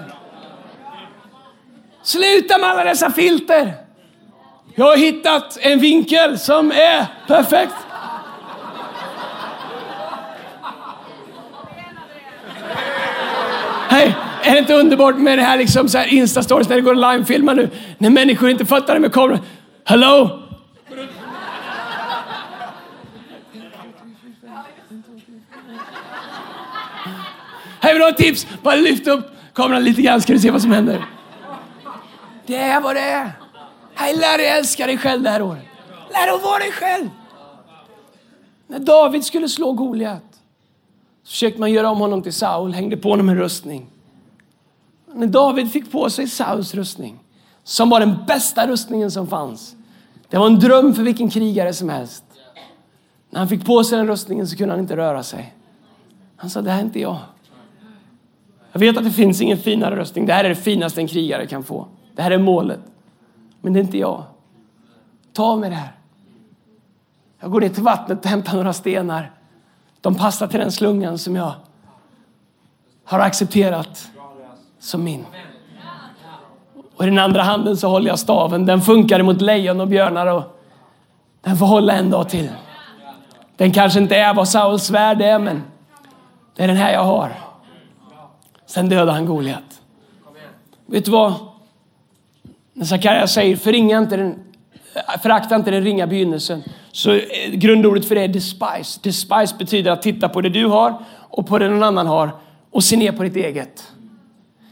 Sluta med alla dessa filter. Jag har hittat en vinkel som är perfekt. Hej, Är det inte underbart med det här, liksom, så här Insta-stories när det går att livefilma nu? När människor inte fattar det med kameran. Hello? Här vill du ha ett tips? Bara lyft upp kameran lite grann ska du se vad som händer. Det är vad det är. Hej, lär dig älska dig själv det här året. Lär dig att vara dig själv. När David skulle slå Goliat så försökte man göra om honom till Saul, hängde på honom en rustning. När David fick på sig Sauls rustning, som var den bästa rustningen som fanns. Det var en dröm för vilken krigare som helst. När han fick på sig den rustningen så kunde han inte röra sig. Han sa, det här är inte jag. Jag vet att det finns ingen finare röstning. Det här är det finaste en krigare kan få. Det här är målet. Men det är inte jag. Ta av mig det här. Jag går ner till vattnet och hämtar några stenar. De passar till den slungan som jag har accepterat som min. Och i den andra handen så håller jag staven. Den funkar mot lejon och björnar och den får hålla en dag till. Den kanske inte är vad Sauls svärd är, men det är den här jag har. Sen dödade han Goliat. Vet du vad? När Sakarja säger förringa inte den, förakta inte den ringa begynnelsen. Så eh, grundordet för det är despise. Despise betyder att titta på det du har och på det någon annan har och se ner på ditt eget.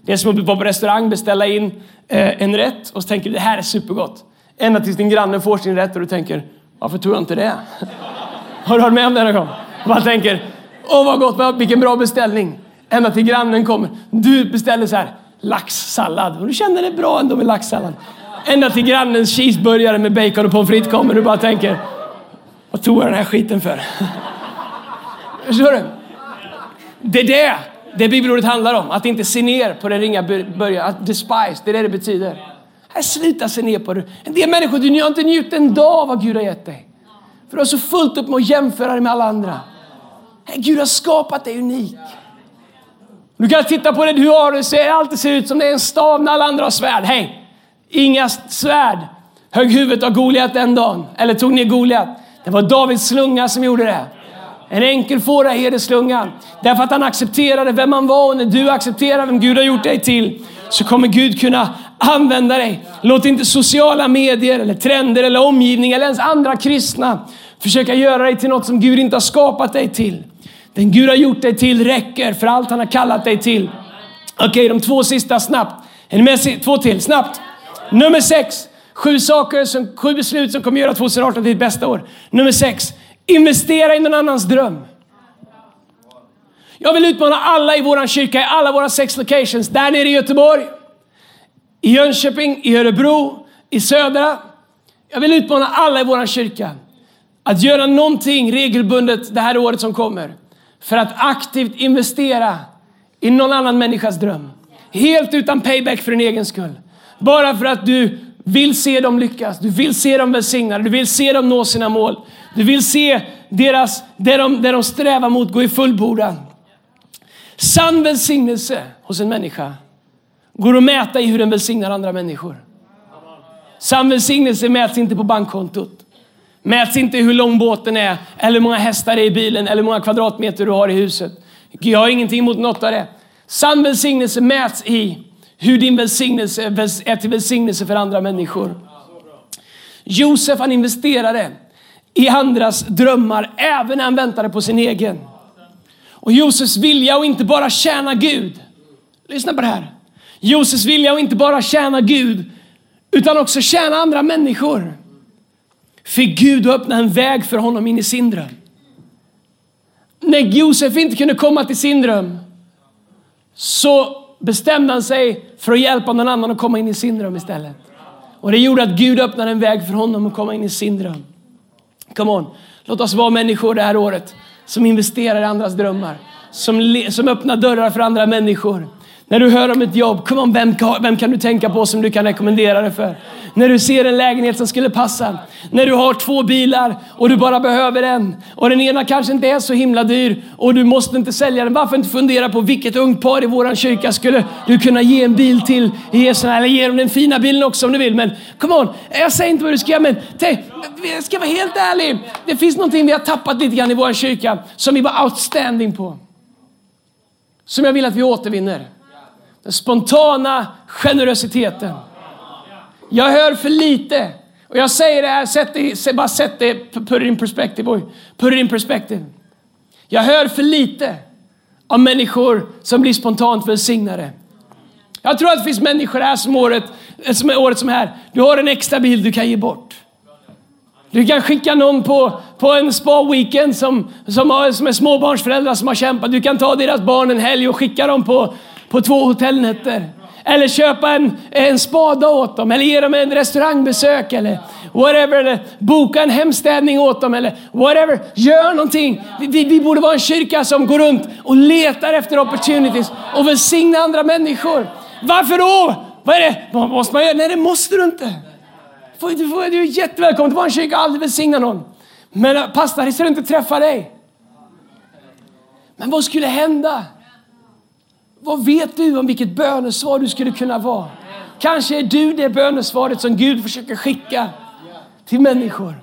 Det är som att vara på restaurang, beställa in eh, en rätt och så tänker du det här är supergott. Ända tills din granne får sin rätt och du tänker varför tog jag inte det? har du varit med om det någon gång? Man tänker åh vad gott, vilken bra beställning. Ända till grannen kommer. Du beställer så här laxsallad och du känner det bra ändå med laxsallad. Ända till grannens cheeseburgare med bacon och pommes frites kommer du bara tänker vad tog jag den här skiten för? Förstår du? Det är det det bibelordet handlar om. Att inte se ner på den ringa början. Att despise, det är det det betyder. Här, sluta se ner på det. En del människor, du har inte njutit en dag av vad Gud har gett dig. För du har så fullt upp med att jämföra dig med alla andra. Gud har skapat dig unik. Du kan titta på det du har och se alltid ser ut som det är en stav när alla andra har svärd. Hej! Inga svärd högg huvudet av Goliat den dagen. Eller tog ner Goliat. Det var Davids slunga som gjorde det. En enkel fåraherdeslunga. Därför att han accepterade vem han var och när du accepterar vem Gud har gjort dig till så kommer Gud kunna använda dig. Låt inte sociala medier eller trender eller omgivning eller ens andra kristna försöka göra dig till något som Gud inte har skapat dig till. Den Gud har gjort dig till räcker för allt han har kallat dig till. Okej, okay, de två sista snabbt. Är ni med? Två till, snabbt. Nummer sex. Sju saker, som, sju beslut som kommer göra 2018 till ditt bästa år. Nummer sex. Investera i någon annans dröm. Jag vill utmana alla i vår kyrka, i alla våra sex locations. Där nere i Göteborg, i Jönköping, i Örebro, i Södra. Jag vill utmana alla i vår kyrka att göra någonting regelbundet det här året som kommer. För att aktivt investera i någon annan människas dröm. Helt utan payback för din egen skull. Bara för att du vill se dem lyckas, du vill se dem välsignade, du vill se dem nå sina mål. Du vill se deras, det, de, det de strävar mot gå i fullbordan. Sann välsignelse hos en människa går att mäta i hur den välsignar andra människor. Sann välsignelse mäts inte på bankkontot. Mäts inte hur lång båten är, eller hur många hästar det är i bilen, eller hur många kvadratmeter du har i huset. Jag har ingenting emot något av det. Sann välsignelse mäts i hur din välsignelse är till välsignelse för andra människor. Josef han investerade i andras drömmar även när han väntade på sin egen. Och Josefs vilja att inte bara tjäna Gud. Lyssna på det här. Josefs vilja att inte bara tjäna Gud utan också tjäna andra människor. Fick Gud öppna en väg för honom in i sin dröm. När Josef inte kunde komma till sin dröm så bestämde han sig för att hjälpa någon annan att komma in i sin dröm istället. Och det gjorde att Gud öppnade en väg för honom att komma in i sin dröm. Come on. Låt oss vara människor det här året som investerar i andras drömmar. Som, som öppnar dörrar för andra människor. När du hör om ett jobb, come on, vem, vem kan du tänka på som du kan rekommendera det för? När du ser en lägenhet som skulle passa. När du har två bilar och du bara behöver en. Och den ena kanske inte är så himla dyr och du måste inte sälja den. Varför inte fundera på vilket ungt par i våran kyrka skulle du kunna ge en bil till? Eller ge dem den fina bilen också om du vill. Men come on, jag säger inte vad du ska göra men tänk, jag ska vara helt ärlig. Det finns någonting vi har tappat lite grann i våran kyrka som vi var outstanding på. Som jag vill att vi återvinner. Den spontana generositeten. Jag hör för lite. Och jag säger det här, sätt det, bara sätt det, put it in perspective. Boy. Put it in perspective. Jag hör för lite av människor som blir spontant välsignade. Jag tror att det finns människor här som året, som är året som här. Du har en extra bil du kan ge bort. Du kan skicka någon på, på en spa-weekend som, som, har, som är småbarnsföräldrar som har kämpat. Du kan ta deras barn en helg och skicka dem på, på två hotellnätter. Eller köpa en, en spada åt dem, eller ge dem en restaurangbesök eller whatever. Eller boka en hemstädning åt dem eller whatever. Gör någonting. Vi, vi borde vara en kyrka som går runt och letar efter opportunities och välsignar andra människor. Varför då? Vad är det? Vad måste man göra? Nej, det måste du inte. Du, du är jättevälkommen till vår kyrka och aldrig välsigna någon. Men äh, pastor, det ska inte träffa dig. Men vad skulle hända? Vad vet du om vilket bönesvar du skulle kunna vara? Kanske är du det bönesvaret som Gud försöker skicka till människor.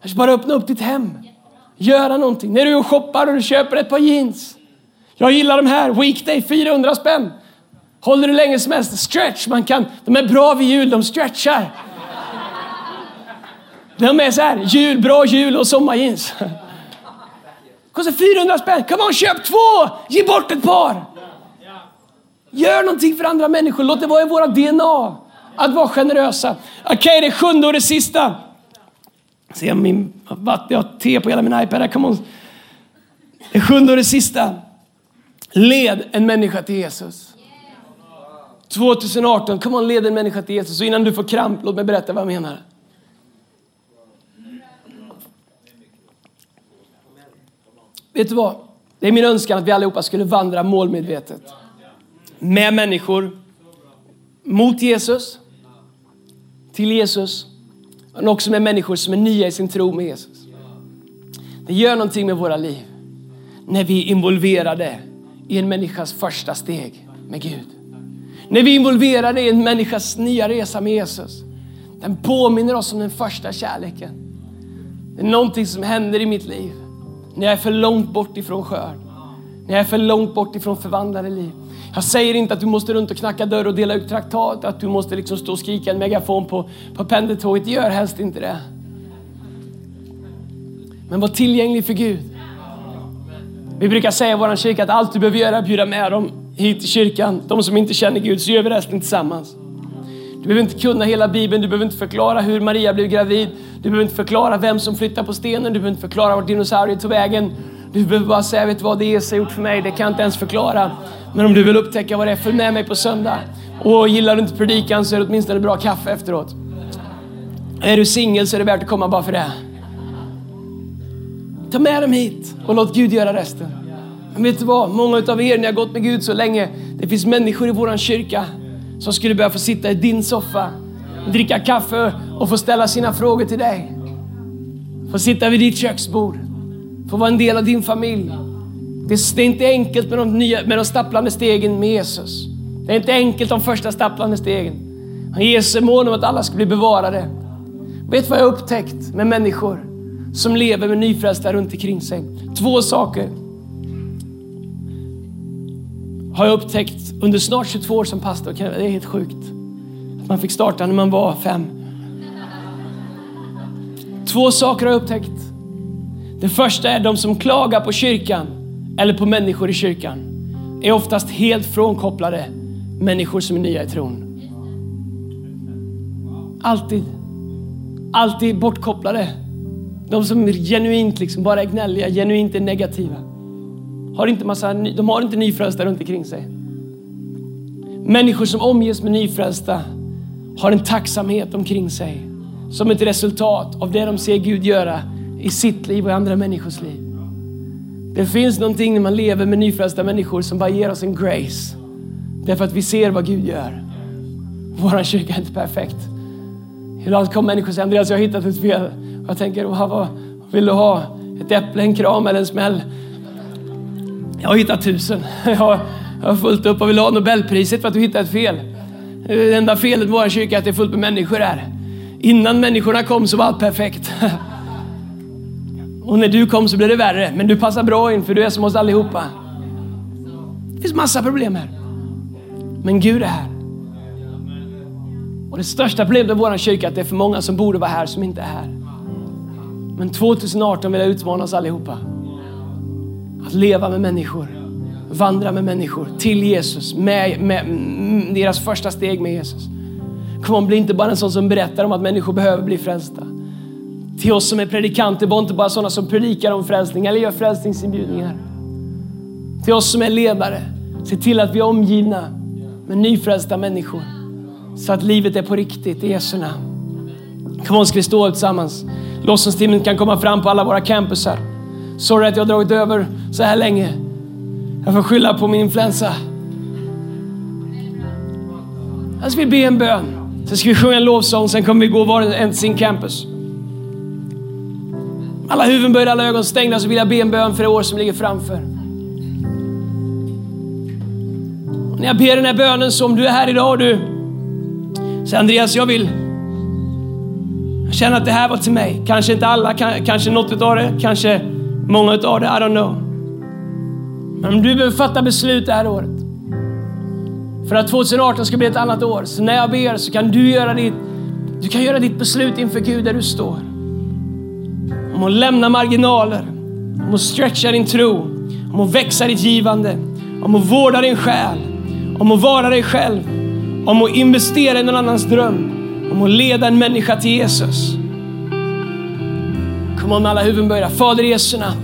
Kanske bara öppna upp ditt hem. Göra någonting. När du är och shoppar och du köper ett par jeans. Jag gillar de här. Weekday 400 spänn. Håller du länge som helst. Stretch. Man kan, de är bra vid jul. De stretchar. De är så här, jul, bra jul och sommarjeans. Kostar 400 spänn. Come on, köp två! Ge bort ett par! Gör någonting för andra människor. Låt det vara i våra DNA. Att vara generösa. Okej, okay, det sjunde och det sista. Se min vatten, jag har te på hela min iPad. Come on. Det sjunde och det sista. Led en människa till Jesus. 2018, come on, led en människa till Jesus. Och innan du får kramp, låt mig berätta vad jag menar. Vet du vad? Det är min önskan att vi allihopa skulle vandra målmedvetet. Med människor. Mot Jesus. Till Jesus. Men också med människor som är nya i sin tro med Jesus. Det gör någonting med våra liv. När vi är involverade i en människas första steg med Gud. När vi är involverade i en människas nya resa med Jesus. Den påminner oss om den första kärleken. Det är någonting som händer i mitt liv när jag är för långt bort ifrån skörd. När jag är för långt bort ifrån förvandlade liv. Jag säger inte att du måste runt och knacka dörr och dela ut traktat, att du måste liksom stå och skrika en megafon på, på pendeltåget. Gör helst inte det. Men var tillgänglig för Gud. Vi brukar säga i vår kyrka att allt du behöver göra är att bjuda med dem hit till kyrkan. De som inte känner Gud, så gör vi resten tillsammans. Du behöver inte kunna hela Bibeln, du behöver inte förklara hur Maria blev gravid. Du behöver inte förklara vem som flyttar på stenen, du behöver inte förklara vart dinosaurier tog vägen. Du behöver bara säga, vet du vad det Jesus har gjort för mig? Det kan jag inte ens förklara. Men om du vill upptäcka vad det är, följ med mig på söndag. Och gillar du inte predikan så är det åtminstone bra kaffe efteråt. Är du singel så är det värt att komma bara för det. Ta med dem hit och låt Gud göra resten. Men vet du vad? Många av er, ni har gått med Gud så länge. Det finns människor i vår kyrka som skulle behöva få sitta i din soffa, dricka kaffe och få ställa sina frågor till dig. Få sitta vid ditt köksbord, få vara en del av din familj. Det är inte enkelt med de, nya, med de stapplande stegen med Jesus. Det är inte enkelt de första stapplande stegen. Jesus är mån om att alla ska bli bevarade. Vet du vad jag har upptäckt med människor som lever med nyfrälsta runt omkring sig? Två saker har jag upptäckt under snart 22 år som pastor. Det är helt sjukt. Att man fick starta när man var fem. Två saker har jag upptäckt. Det första är de som klagar på kyrkan eller på människor i kyrkan är oftast helt frånkopplade människor som är nya i tron. Alltid. Alltid bortkopplade. De som genuint liksom bara är gnälliga, genuint är negativa. Har inte massa, de har inte nyfrälsta runt omkring sig. Människor som omges med nyfrälsta har en tacksamhet omkring sig som ett resultat av det de ser Gud göra i sitt liv och i andra människors liv. Det finns någonting när man lever med nyfrälsta människor som bara ger oss en grace. Därför att vi ser vad Gud gör. Vår kyrka är inte perfekt. Ibland kommer människor och säger Andreas, jag har hittat ett fel. Och jag tänker, vad, vad vill du ha? Ett äpple, en kram eller en smäll? Jag har hittat tusen. Jag har, jag har fullt upp och vill ha Nobelpriset för att du hittade ett fel. Det enda felet med vår kyrka är att det är fullt med människor här. Innan människorna kom så var allt perfekt. Och när du kom så blev det värre. Men du passar bra in för du är som oss allihopa. Det finns massa problem här. Men Gud är här. Och det största problemet med vår kyrka är att det är för många som borde vara här som inte är här. Men 2018 vill jag utmana oss allihopa. Att leva med människor, vandra med människor till Jesus, med, med, med deras första steg med Jesus. Kom on, bli inte bara en sån som berättar om att människor behöver bli frälsta. Till oss som är predikanter, var inte bara sådana som predikar om frälsning eller gör frälsningsinbjudningar. Till oss som är ledare, se till att vi är omgivna med nyfrälsta människor. Så att livet är på riktigt i Jesu namn. Kom on, ska vi stå tillsammans? Låtsasteamet kan komma fram på alla våra campusar. Sorry att jag har dragit över så här länge. Jag får skylla på min influensa. Jag ska vi be en bön. Sen ska vi sjunga en lovsång, sen kommer vi gå var och en till sin campus. Alla huvuden böjda, alla ögon stängda så vill jag be en bön för det år som ligger framför. Och när jag ber den här bönen så om du är här idag och du säger Andreas, jag vill jag känner att det här var till mig. Kanske inte alla, kanske något av det, kanske många av det, I don't know. Men om du behöver fatta beslut det här året för att 2018 ska bli ett annat år. Så när jag ber så kan du göra ditt, du kan göra ditt beslut inför Gud där du står. Om att lämna marginaler, om att stretcha din tro, om att växa ditt givande, om att vårda din själ, om att vara dig själv, om att investera i någon annans dröm, om att leda en människa till Jesus. Kom om alla huvuden böjda. Fader i Jesu namn.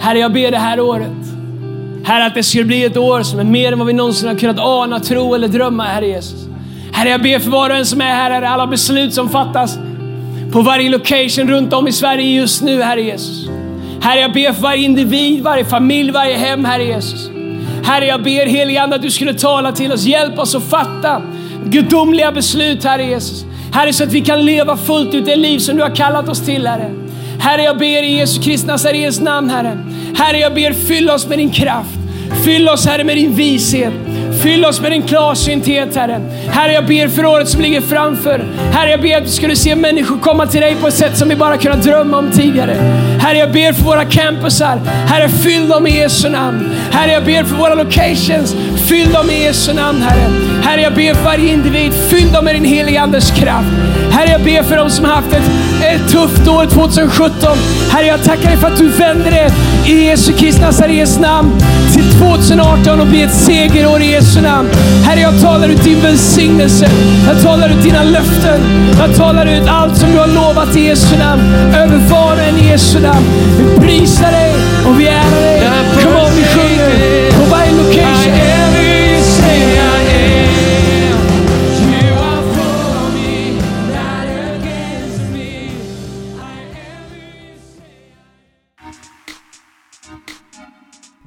Herre, jag ber det här året. Herre, att det skulle bli ett år som är mer än vad vi någonsin har kunnat ana, tro eller drömma, Herre Jesus. Herre, jag ber för var och en som är här, Herre, alla beslut som fattas på varje location runt om i Sverige just nu, Herre Jesus. Herre, jag ber för varje individ, varje familj, varje hem, Herre Jesus. Herre, jag ber helige Ande att du skulle tala till oss. Hjälp oss att fatta gudomliga beslut, Herre Jesus. Herre, så att vi kan leva fullt ut det liv som du har kallat oss till, Herre. Herre, jag ber i Jesu Kristi Nazarens namn, Herre. Herre, jag ber fyll oss med din kraft. Fyll oss, Herre, med din vishet. Fyll oss med din klarsynthet, Herre. Herre, jag ber för året som ligger framför. Herre, jag ber att vi skulle se människor komma till dig på ett sätt som vi bara kunnat drömma om tidigare. Herre, jag ber för våra campusar. Herre, fyll dem i Jesu namn. Herre, jag ber för våra locations. Fyll dem i Jesu namn, Herre. Herre, jag ber för varje individ. Fyll dem med din heliga Andes kraft. Herre, jag ber för dem som haft ett, ett tufft år 2017. Herre, jag tackar dig för att du vänder det i Jesu Kristi Nazarens namn till 2018 och blir ett segerår i Jesu namn. Herre, jag talar ut din välsignelse. Jag talar ut dina löften. Jag talar ut allt som du har lovat i Jesu namn. Över var och en i Jesu namn. Vi prisar dig och vi ärar dig. Kom on, vi sjunger